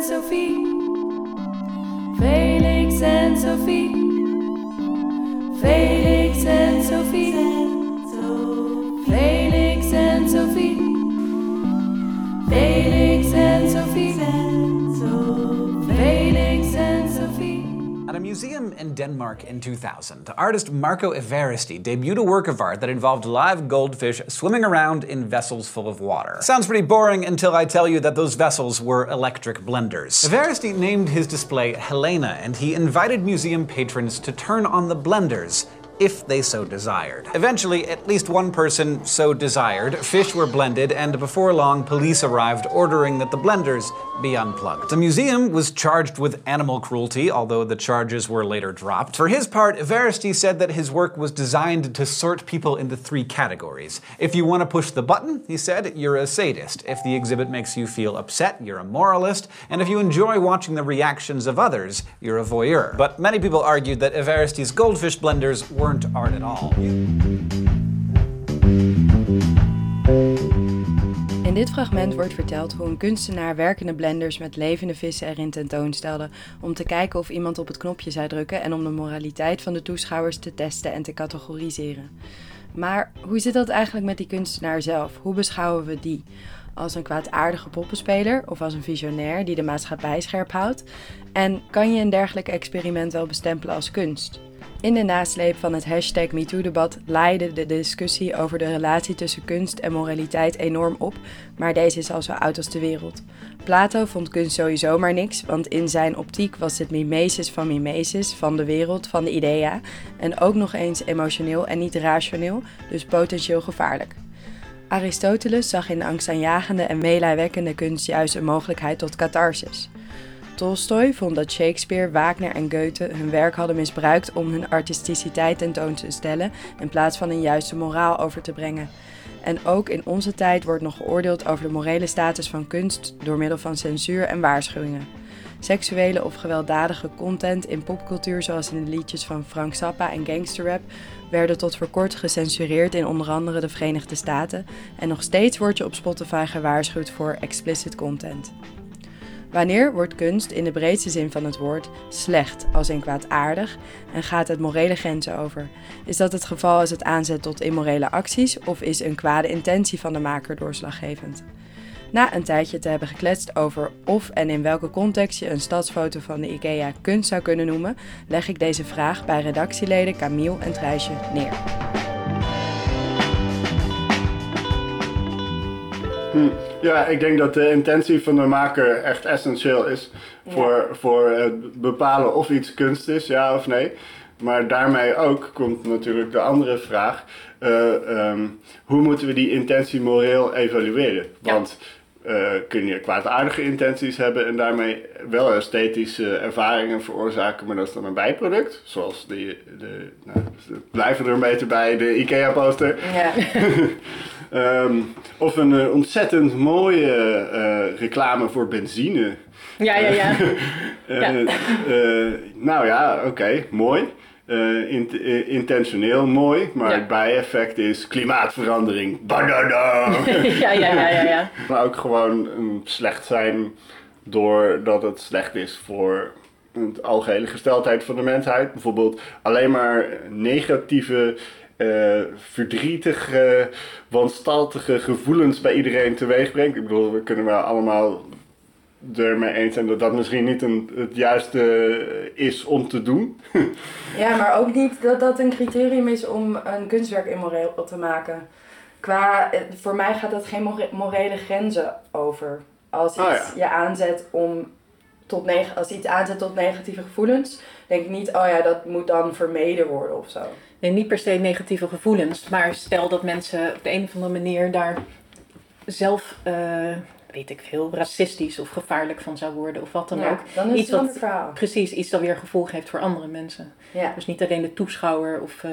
en Sophie. Felix and Sophie. Felix and Sophie. Felix en Sophie. Felix en Sophie. A museum in Denmark in 2000, artist Marco Evaristi debuted a work of art that involved live goldfish swimming around in vessels full of water. Sounds pretty boring until I tell you that those vessels were electric blenders. Evaristi named his display Helena, and he invited museum patrons to turn on the blenders if they so desired. Eventually, at least one person so desired, fish were blended, and before long, police arrived ordering that the blenders be unplugged. The museum was charged with animal cruelty, although the charges were later dropped. For his part, Evaristi said that his work was designed to sort people into three categories. If you want to push the button, he said, you're a sadist. If the exhibit makes you feel upset, you're a moralist. And if you enjoy watching the reactions of others, you're a voyeur. But many people argued that Evaristi's goldfish blenders art at all. In dit fragment wordt verteld hoe een kunstenaar werkende blenders met levende vissen erin tentoonstelde om te kijken of iemand op het knopje zou drukken en om de moraliteit van de toeschouwers te testen en te categoriseren. Maar hoe zit dat eigenlijk met die kunstenaar zelf? Hoe beschouwen we die? Als een kwaadaardige poppenspeler of als een visionair die de maatschappij scherp houdt? En kan je een dergelijk experiment wel bestempelen als kunst? In de nasleep van het hashtag MeToo-debat laaide de discussie over de relatie tussen kunst en moraliteit enorm op, maar deze is al zo oud als de wereld. Plato vond kunst sowieso maar niks, want in zijn optiek was het mimesis van mimesis, van de wereld, van de idea, en ook nog eens emotioneel en niet rationeel, dus potentieel gevaarlijk. Aristoteles zag in de angstaanjagende en meelijwekkende kunst juist een mogelijkheid tot catharsis. Tolstoy vond dat Shakespeare, Wagner en Goethe hun werk hadden misbruikt om hun artisticiteit tentoon te stellen in plaats van een juiste moraal over te brengen. En ook in onze tijd wordt nog geoordeeld over de morele status van kunst door middel van censuur en waarschuwingen. Seksuele of gewelddadige content in popcultuur, zoals in de liedjes van Frank Zappa en gangsterrap, werden tot voor kort gecensureerd in onder andere de Verenigde Staten. En nog steeds wordt je op Spotify gewaarschuwd voor explicit content. Wanneer wordt kunst in de breedste zin van het woord slecht, als in kwaadaardig, en gaat het morele grenzen over? Is dat het geval als het aanzet tot immorele acties, of is een kwade intentie van de maker doorslaggevend? Na een tijdje te hebben gekletst over of en in welke context je een stadsfoto van de IKEA kunst zou kunnen noemen, leg ik deze vraag bij redactieleden Camille en Trijsje neer. Hm. Ja, ik denk dat de intentie van de maker echt essentieel is voor, voor het bepalen of iets kunst is, ja of nee. Maar daarmee ook komt natuurlijk de andere vraag: eh, ehm, hoe moeten we die intentie moreel evalueren? Want uh, kun je kwaadaardige intenties hebben en daarmee wel esthetische ervaringen veroorzaken, maar dat is dan een bijproduct. Zoals die, de, nou, blijven er een beetje bij, de IKEA-poster. Ja. Ehm, of een uh, ontzettend mooie uh, reclame voor benzine. Ja, ja, ja. ja. nou ja, oké, okay, mooi. Uh, in, uh, intentioneel mooi, maar ja. het bijeffect is klimaatverandering. Badada! ja, ja, ja, ja, ja. Maar ook gewoon um, slecht zijn doordat het slecht is voor de algehele gesteldheid van de mensheid. Bijvoorbeeld alleen maar negatieve, uh, verdrietige, wanstaltige gevoelens bij iedereen teweeg brengt. Ik bedoel, we kunnen wel allemaal ermee eens zijn dat dat misschien niet een, het juiste is om te doen. ja, maar ook niet dat dat een criterium is om een kunstwerk immoreel te maken. Qua, voor mij gaat dat geen morele grenzen over. Als iets oh ja. je aanzet om tot neg als iets aanzet tot negatieve gevoelens, denk ik niet, oh ja, dat moet dan vermeden worden of zo. Nee, niet per se negatieve gevoelens, maar stel dat mensen op de een of andere manier daar zelf uh, weet ik veel, racistisch of gevaarlijk van zou worden of wat dan ook. Dan is iets het wat, verhaal. Precies, iets dat weer gevolg heeft voor andere mensen. Ja. Dus niet alleen de toeschouwer of uh,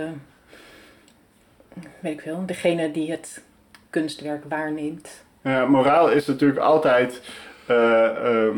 weet ik veel, degene die het kunstwerk waarneemt. Ja, moraal is natuurlijk altijd uh,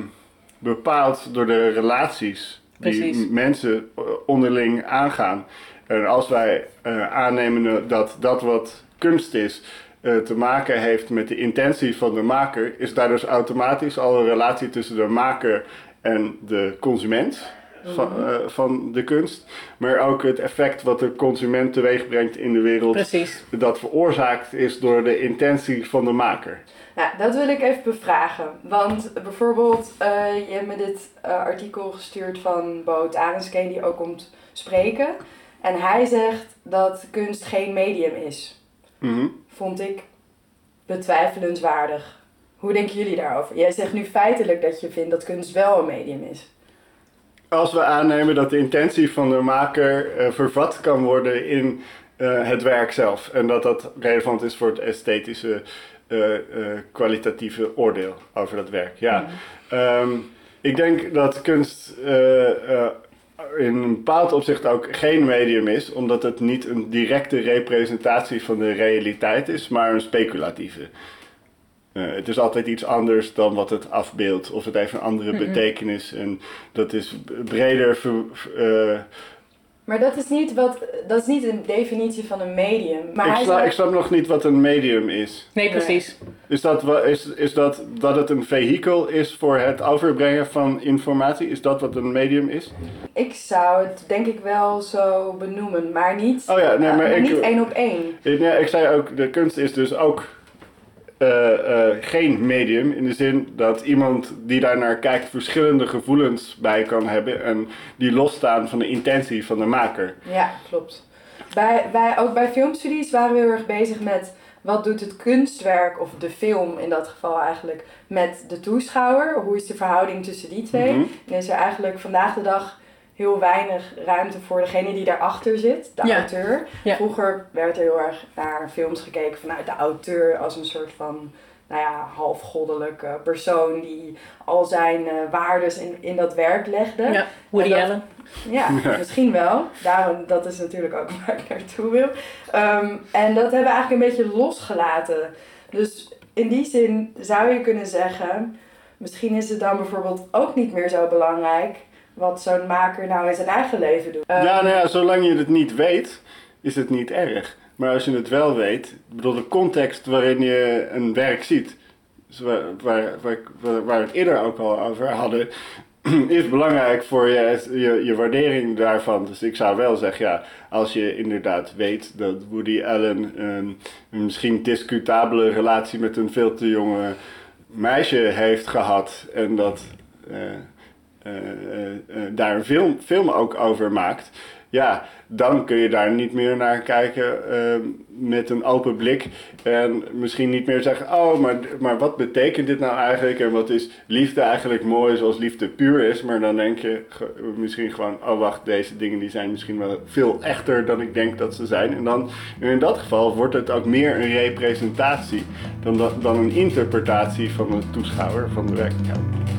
bepaald door de relaties die mensen onderling aangaan. En als wij aannemen dat dat wat kunst is, eh, te maken heeft met de intentie van de maker, is daar dus automatisch al een relatie tussen de maker en de consument van, Mhm. eh, van de kunst. Maar ook het effect wat de consument teweeg brengt in de wereld, Precies. dat veroorzaakt is door de intentie van de maker. Ja, dat wil ik even bevragen. Want bijvoorbeeld, eh, je hebt me dit eh, artikel gestuurd van Boot Arenskeen, die ook komt spreken. En hij zegt dat kunst geen medium is. Mhm. Vond ik betwijfelenswaardig. Hoe denken jullie daarover? Jij zegt nu feitelijk dat je vindt dat kunst wel een medium is. Als we aannemen dat de intentie van de maker eh, vervat kan worden in eh, het werk zelf. En dat dat relevant is voor het esthetische, eh, kwalitatieve oordeel over dat werk. Ja. Ehm, ik denk dat kunst in een bepaald opzicht ook geen medium is, omdat het niet een directe representatie van de realiteit is, maar een speculatieve. Eh, het is altijd iets anders dan wat het afbeeldt, of het heeft een andere betekenis. En dat is breder. ver- ver- eh, Maar dat is niet, wat, dat is niet een definitie van een medium. Maar ik, hij sla- zei- ik snap nog niet wat een medium is. Nee, precies. Is dat, is, is dat dat het een vehikel is voor het overbrengen van informatie? Is dat wat een medium is? Ik zou het denk ik wel zo benoemen, maar niet, Oh ja, nee, eh, maar ik- niet één op één. Ik, ja, ik zei ook, de kunst is dus ook geen medium. In de zin dat iemand die daar naar kijkt verschillende gevoelens bij kan hebben. En die losstaan van de intentie van de maker. Ja, klopt. Bij, bij, ook bij filmstudies waren we heel erg bezig met wat doet het kunstwerk, of de film in dat geval eigenlijk, met de toeschouwer. Hoe is de verhouding tussen die twee? Mhm. En is er eigenlijk vandaag de dag heel weinig ruimte voor degene die daarachter zit, de Ja. auteur. Ja. Vroeger werd er heel erg naar films gekeken vanuit de auteur als een soort van nou ja, halfgoddelijke persoon die al zijn eh waardes in, in dat werk legde. Ja, Woody dat- Allen. Ja, misschien wel. Daarom, dat is natuurlijk ook waar ik naartoe wil. Ehm, en dat hebben we eigenlijk een beetje losgelaten. Dus in die zin zou je kunnen zeggen, misschien is het dan bijvoorbeeld ook niet meer zo belangrijk wat zo'n maker nou in zijn eigen leven doet. Ehm, Ja, nou ja, zolang je het niet weet, is het niet erg. Maar als je het wel weet, bedoel de context waarin je een werk ziet, dus waar, waar, waar, waar we het eerder ook al over hadden, is belangrijk voor je, je, je waardering daarvan. Dus ik zou wel zeggen, ja, als je inderdaad weet dat Woody Allen een, een misschien discutabele relatie met een veel te jonge meisje heeft gehad en dat eh, daar een film, film ook over maakt, ja, dan kun je daar niet meer naar kijken eh, met een open blik. En misschien niet meer zeggen, oh, maar, maar wat betekent dit nou eigenlijk? En wat is liefde eigenlijk mooi zoals liefde puur is? Maar dan denk je misschien gewoon, oh wacht, deze dingen die zijn misschien wel veel echter dan ik denk dat ze zijn. En dan, in dat geval wordt het ook meer een representatie dan, dan een interpretatie van de toeschouwer van de werkelijkheid.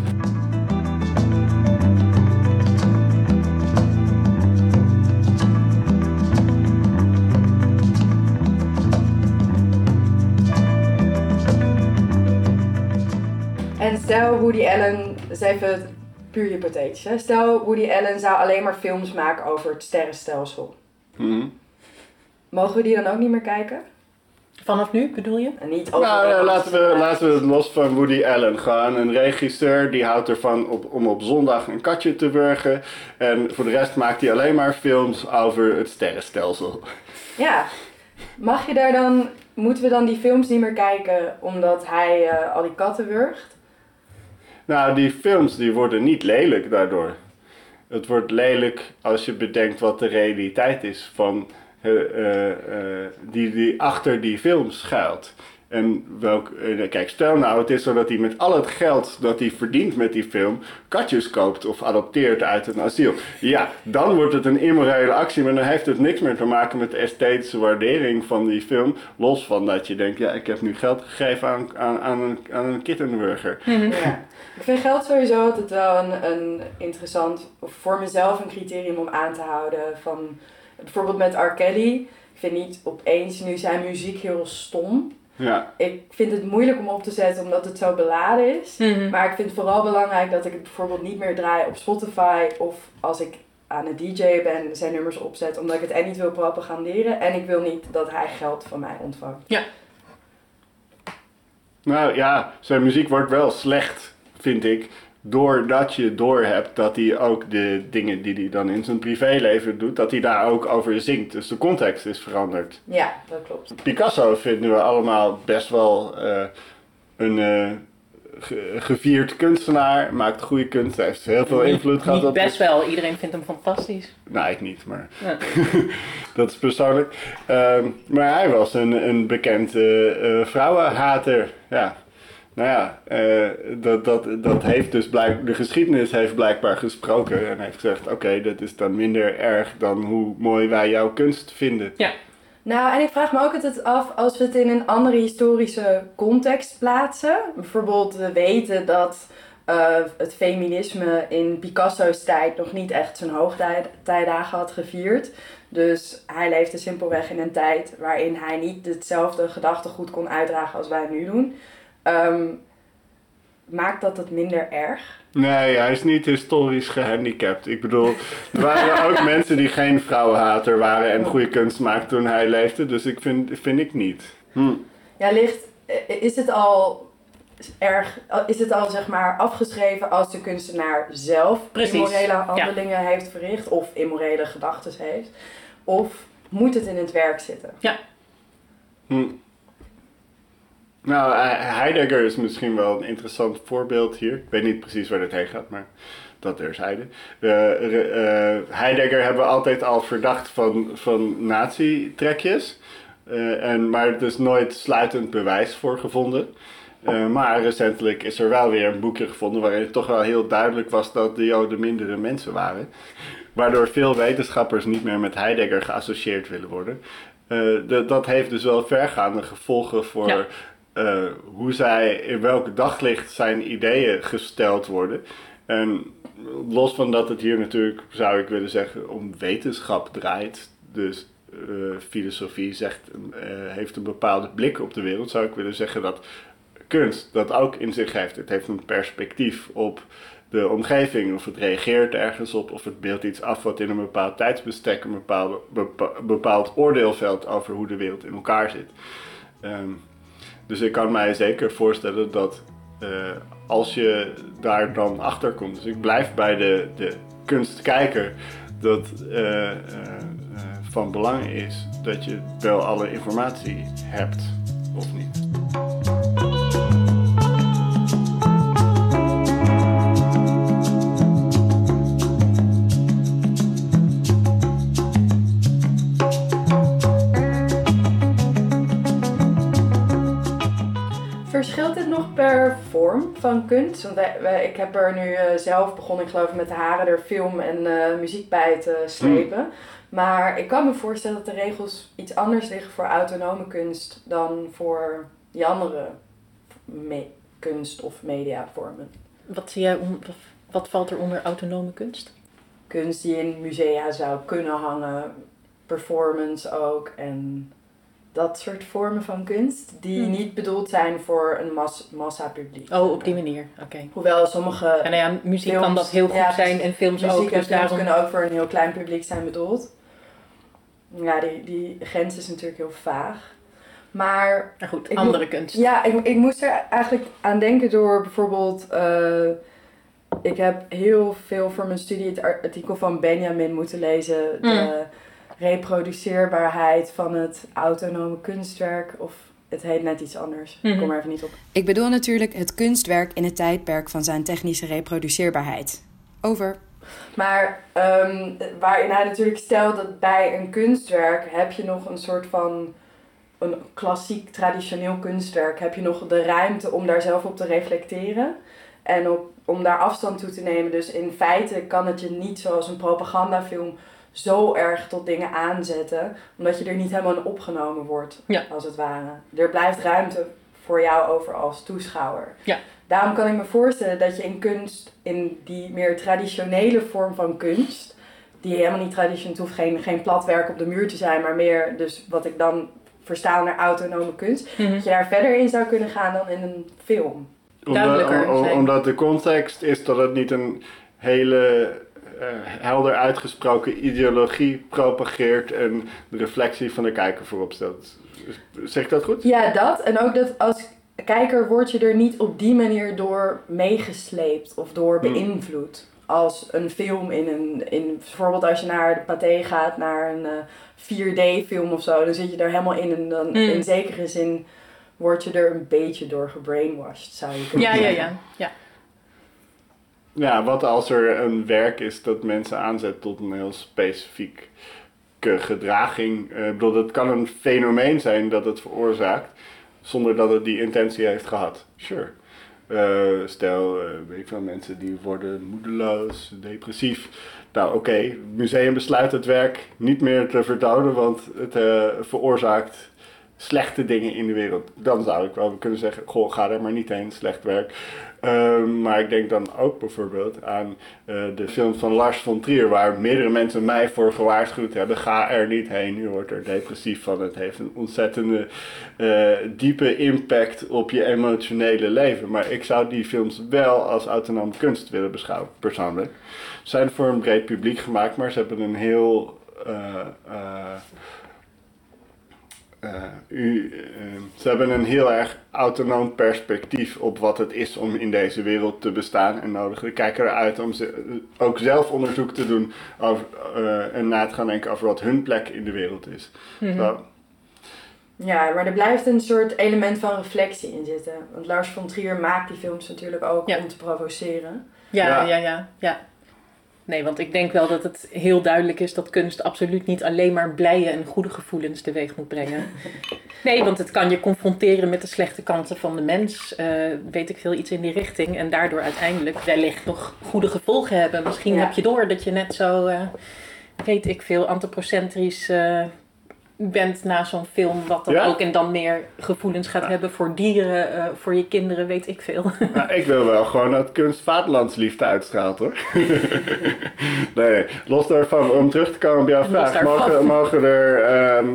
Stel Woody Allen, dat is even puur hypothetisch. Hè? Stel Woody Allen zou alleen maar films maken over het sterrenstelsel. Mhm. Mogen we die dan ook niet meer kijken? Vanaf nu bedoel je? En niet over Nou, ja, laten, we, laten we het los van Woody Allen gaan. Een regisseur die houdt ervan op, om op zondag een katje te wurgen. En voor de rest maakt hij alleen maar films over het sterrenstelsel. Ja. Mag je daar dan, moeten we dan die films niet meer kijken omdat hij eh, al die katten wurgt? Nou, die films die worden niet lelijk daardoor. Het wordt lelijk als je bedenkt wat de realiteit is van, eh, eh, eh, die, die achter die films schuilt. En welk, eh, kijk, stel nou het is zo dat hij met al het geld dat hij verdient met die film katjes koopt of adopteert uit een asiel. Ja, dan wordt het een immorele actie, maar dan heeft het niks meer te maken met de esthetische waardering van die film. Los van dat je denkt, ja, ik heb nu geld gegeven aan, aan, aan, een, aan een kittenburger. Ja. Ik vind geld sowieso altijd wel een, een interessant, voor mezelf een criterium om aan te houden. Van, bijvoorbeeld met R. Kelly. Ik vind niet opeens nu zijn muziek heel stom. Ja, Ik vind het moeilijk om op te zetten omdat het zo beladen is. Maar ik vind het vooral belangrijk dat ik het bijvoorbeeld niet meer draai op Spotify. Of als ik aan het DJ ben, zijn nummers opzet. Omdat ik het en niet wil propaganderen. En ik wil niet dat hij geld van mij ontvangt. Nou ja, zijn muziek wordt wel slecht, vind ik. Doordat je doorhebt dat hij ook de dingen die hij dan in zijn privéleven doet, dat hij daar ook over zingt. Dus de context is veranderd. Ja, dat klopt. Picasso vinden we allemaal best wel eh, een eh, ge- gevierd kunstenaar. Maakt goede kunst. Hij heeft heel veel invloed gehad Niet op. best wel, iedereen vindt hem fantastisch. Nou, ik niet, maar Ja. dat is persoonlijk. Ehm, maar hij was een, een bekend eh, vrouwenhater. Ja. Nou ja, eh, dat, dat, dat heeft dus blijk, de geschiedenis heeft blijkbaar gesproken en heeft gezegd: oké, dat is dan minder erg dan hoe mooi wij jouw kunst vinden. Nou, en ik vraag me ook altijd af, als we het in een andere historische context plaatsen. Bijvoorbeeld, we weten dat eh, het feminisme in Picasso's tijd nog niet echt zijn hoogtijdagen had gevierd. Dus hij leefde simpelweg in een tijd waarin hij niet hetzelfde gedachtegoed kon uitdragen als wij nu doen. Ehm, maakt dat het minder erg? Nee, hij is niet historisch gehandicapt. Ik bedoel, er waren ook mensen die geen vrouwenhater waren en goede kunst maakten toen hij leefde. Dus ik vind, vind ik niet. Hm. Ja, ligt, eh, is het al erg, is het al zeg maar afgeschreven als de kunstenaar zelf Precies, immorele handelingen heeft verricht of immorele gedachten heeft? Of moet het in het werk zitten? Hm. Nou, eh, Heidegger is misschien wel een interessant voorbeeld hier. Ik weet niet precies waar dit heen gaat, maar dat terzijde. Uh, uh, Heidegger hebben we altijd al verdacht van, van nazi-trekjes. En, maar er is nooit sluitend bewijs voor gevonden. Maar recentelijk is er wel weer een boekje gevonden waarin het toch wel heel duidelijk was dat de Joden mindere mensen waren. Waardoor veel wetenschappers niet meer met Heidegger geassocieerd willen worden. De, dat heeft dus wel vergaande gevolgen voor. Uh, hoe zij, in welk daglicht zijn ideeën gesteld worden. En los van dat het hier natuurlijk, zou ik willen zeggen, om wetenschap draait. Dus uh, filosofie zegt, heeft een bepaalde blik op de wereld, zou ik willen zeggen dat kunst dat ook in zich heeft. Het heeft een perspectief op de omgeving, of het reageert ergens op, of het beeldt iets af wat in een bepaald tijdsbestek een bepaalde, bepa bepaald oordeelveld over hoe de wereld in elkaar zit. Um, dus ik kan mij zeker voorstellen dat uh, als je daar dan achter komt, dus ik blijf bij de, de kunstkijker, dat uh, uh, van belang is dat je wel alle informatie hebt, of niet. Van kunst? Want wij, wij, ik heb er nu uh, zelf begonnen, ik geloof met de haren er film en uh, muziek bij te slepen. Mm. Maar ik kan me voorstellen dat de regels iets anders liggen voor autonome kunst dan voor die andere kunst- of mediavormen. Wat, zie jij wat valt er onder autonome kunst? Kunst die in musea zou kunnen hangen, performance ook en dat soort vormen van kunst die hmm. niet bedoeld zijn voor een mas massapubliek. Oh, op die manier, oké. Okay. Hoewel sommige En ja, muziek films, kan dat heel goed ja, zijn en films muziek ook. Muziek films daarom... kunnen ook voor een heel klein publiek zijn bedoeld. Ja, die, die grens is natuurlijk heel vaag. Maar... Maar goed, andere kunst. Ja, ik, ik moest er eigenlijk aan denken door bijvoorbeeld... Uh, ik heb heel veel voor mijn studie het artikel van Benjamin moeten lezen. De, mm reproduceerbaarheid van het autonome kunstwerk. Of het heet net iets anders. Mm -hmm. Ik kom er even niet op. Ik bedoel natuurlijk het kunstwerk in het tijdperk van zijn technische reproduceerbaarheid. Over. Maar um, waarin hij natuurlijk stelt dat bij een kunstwerk heb je nog een soort van een klassiek traditioneel kunstwerk. Heb je nog de ruimte om daar zelf op te reflecteren. En op, om daar afstand toe te nemen. Dus in feite kan het je niet zoals een propagandafilm zo erg tot dingen aanzetten, omdat je er niet helemaal in opgenomen wordt, ja. als het ware. Er blijft ruimte voor jou over als toeschouwer. Ja. Daarom kan ik me voorstellen dat je in kunst, in die meer traditionele vorm van kunst, die helemaal niet traditioneel, hoeft geen, geen platwerk op de muur te zijn, maar meer dus wat ik dan versta naar autonome kunst, mm -hmm. dat je daar verder in zou kunnen gaan dan in een film. Duidelijker. Omdat, om, omdat de context is dat het niet een hele helder uitgesproken ideologie propageert en de reflectie van de kijker voorop stelt. Zeg ik dat goed? Ja, dat. En ook dat als. kijker word je er niet op die manier door meegesleept of door Hmm. beïnvloed. Als een film in een, in, bijvoorbeeld als je naar de Pathé gaat, naar een eh, 4D-film of zo, dan zit je er helemaal in en dan Mm. in zekere zin word je er een beetje door gebrainwashed, zou je kunnen ja, zeggen. ja. ja. Ja, wat als er een werk is dat mensen aanzet tot een heel specifieke gedraging. Eh, Ik bedoel, het kan een fenomeen zijn dat het veroorzaakt, zonder dat het die intentie heeft gehad. Sure. Eh, stel, eh, weet ik veel, mensen die worden moedeloos, depressief. Nou oké, het museum besluit het werk niet meer te vertonen, want het veroorzaakt slechte dingen in de wereld. Dan zou ik wel kunnen zeggen, goh, ga er maar niet heen, slecht werk. Ehm, maar ik denk dan ook bijvoorbeeld aan eh, de film van Lars von Trier, waar meerdere mensen mij voor gewaarschuwd hebben. Ga er niet heen, je wordt er depressief van. Het heeft een ontzettende eh, diepe impact op je emotionele leven. Maar ik zou die films wel als autonome kunst willen beschouwen, persoonlijk. Ze zijn voor een breed publiek gemaakt, maar ze hebben een heel... eh, u, eh, ze hebben een heel erg autonoom perspectief op wat het is om in deze wereld te bestaan en nodigen de kijker eruit om ze, eh, ook zelf onderzoek te doen over, eh, en na te gaan denken over wat hun plek in de wereld is. Zo. Ja, maar er blijft een soort element van reflectie in zitten. Want Lars von Trier maakt die films natuurlijk ook Ja. om te provoceren. Ja, Ja. ja, ja, ja. Nee, want ik denk wel dat het heel duidelijk is dat kunst absoluut niet alleen maar blije en goede gevoelens teweeg moet brengen. Nee, want het kan je confronteren met de slechte kanten van de mens, eh, weet ik veel, iets in die richting. En daardoor uiteindelijk wellicht nog goede gevolgen hebben. Misschien Ja. heb je door dat je net zo, eh, weet ik veel, antropocentrisch eh, bent na zo'n film. Wat dan Ja? ook en dan meer gevoelens gaat hebben voor dieren, eh, voor je kinderen, weet ik veel. Nou, ik wil wel gewoon dat kunst vaderlandsliefde uitstraalt hoor. nee, los daarvan, om terug te komen op jouw Los vraag. daarvan. Mogen, mogen er ehm,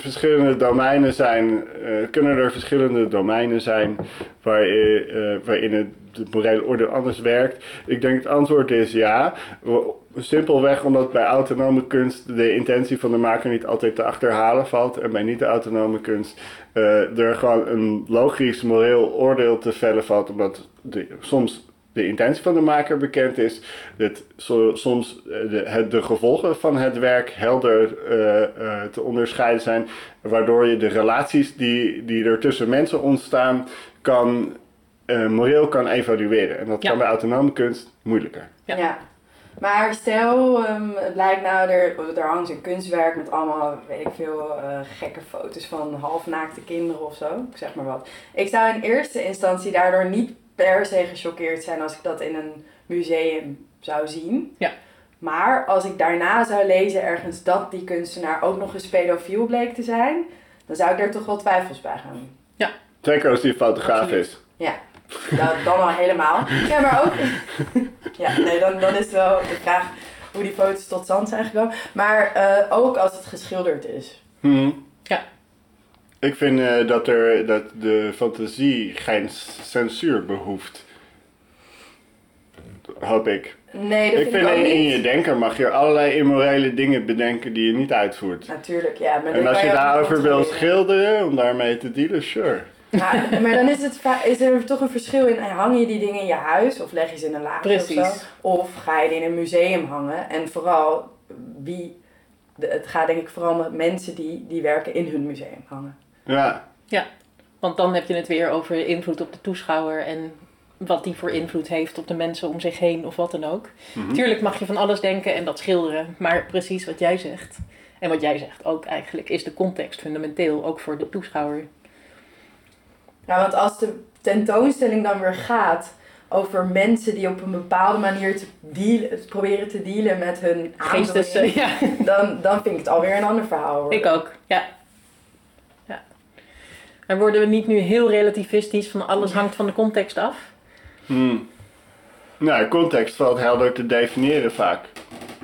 verschillende domeinen zijn, eh, kunnen er verschillende domeinen zijn waarin, eh, waarin het, het morele oordeel anders werkt? Ik denk het antwoord is ja. Simpelweg omdat bij autonome kunst de intentie van de maker niet altijd te achterhalen valt. En bij niet-autonome kunst eh, er gewoon een logisch moreel oordeel te vellen valt. Omdat soms de intentie van de maker bekend is. Dat so- soms eh, de, het, de gevolgen van het werk helder eh, eh, te onderscheiden zijn. Waardoor je de relaties die, die er tussen mensen ontstaan kan, moreel kan evalueren. En dat Ja. kan bij autonome kunst moeilijker. Ja. Ja. Maar stel, ehm, het lijkt nou, er, er hangt een kunstwerk met allemaal, weet ik veel, eh, gekke foto's van halfnaakte kinderen of zo. Ik zeg maar wat. Ik zou in eerste instantie daardoor niet per se gechoqueerd zijn als ik dat in een museum zou zien. Ja. Maar als ik daarna zou lezen ergens dat die kunstenaar ook nog eens pedofiel bleek te zijn, dan zou ik er toch wel twijfels bij gaan. Zeker als die fotograaf Absoluut. is. Ja, dan, dan al helemaal. Ja, maar ook. ja, nee, dan, dan is het wel de vraag hoe die foto's tot stand zijn gekomen. Maar eh, ook als het geschilderd is. Mhm. Ja. Ik vind eh, dat, er, dat de fantasie geen censuur behoeft. Hoop ik. Nee, dat Ik vind vind ik ook in, in niet. je denken mag je allerlei immorele dingen bedenken die je niet uitvoert. Natuurlijk, ja. Maar En dan als je daarover wil schilderen, om daarmee te dealen, sure. Ja, maar dan is, het is er toch een verschil in, hang je die dingen in je huis of leg je ze in een laadje of Precies. zo? Of ga je die in een museum hangen? En vooral, wie, het gaat denk ik vooral met mensen die, die werken in hun museum hangen. Ja, Want dan heb je het weer over invloed op de toeschouwer en wat die voor invloed heeft op de mensen om zich heen of wat dan ook. Mhm. Tuurlijk mag je van alles denken en dat schilderen, maar precies wat jij zegt. En wat jij zegt ook eigenlijk, is de context fundamenteel, ook voor de toeschouwer. Ja, want als de tentoonstelling dan weer gaat over mensen die op een bepaalde manier te dealen, proberen te dealen met hun Geestes, aandoening, ja, dan, dan vind ik het alweer een ander verhaal. worden. ik ook, ja. ja. En worden we niet nu heel relativistisch van alles hangt van de context af? Hmm. Nou, context valt helder te definiëren vaak.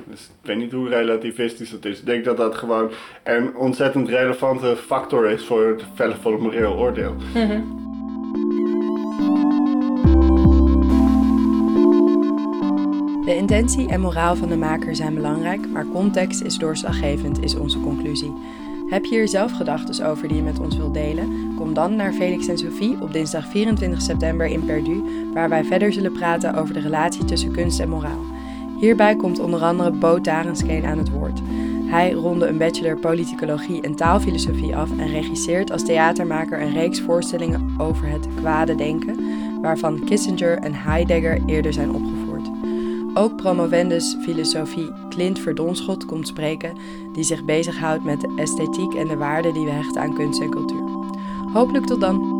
Dus ik weet niet hoe relativistisch dat is. Ik denk dat dat gewoon een ontzettend relevante factor is voor het vellen van het moreel oordeel. De intentie en moraal van de maker zijn belangrijk, maar context is doorslaggevend, is onze conclusie. Heb je hier zelf gedachten over die je met ons wilt delen? Kom dan naar Felix en Sophie op dinsdag 24 september in Perdu, waar wij verder zullen praten over de relatie tussen kunst en moraal. Hierbij komt onder andere Bo Tarenskeen aan het woord. Hij ronde een bachelor politicologie en taalfilosofie af en regisseert als theatermaker een reeks voorstellingen over het kwade denken, waarvan Kissinger en Heidegger eerder zijn opgevoerd. Ook promovendus filosofie Clint Verdonschot komt spreken, die zich bezighoudt met de esthetiek en de waarde die we hechten aan kunst en cultuur. Hopelijk tot dan!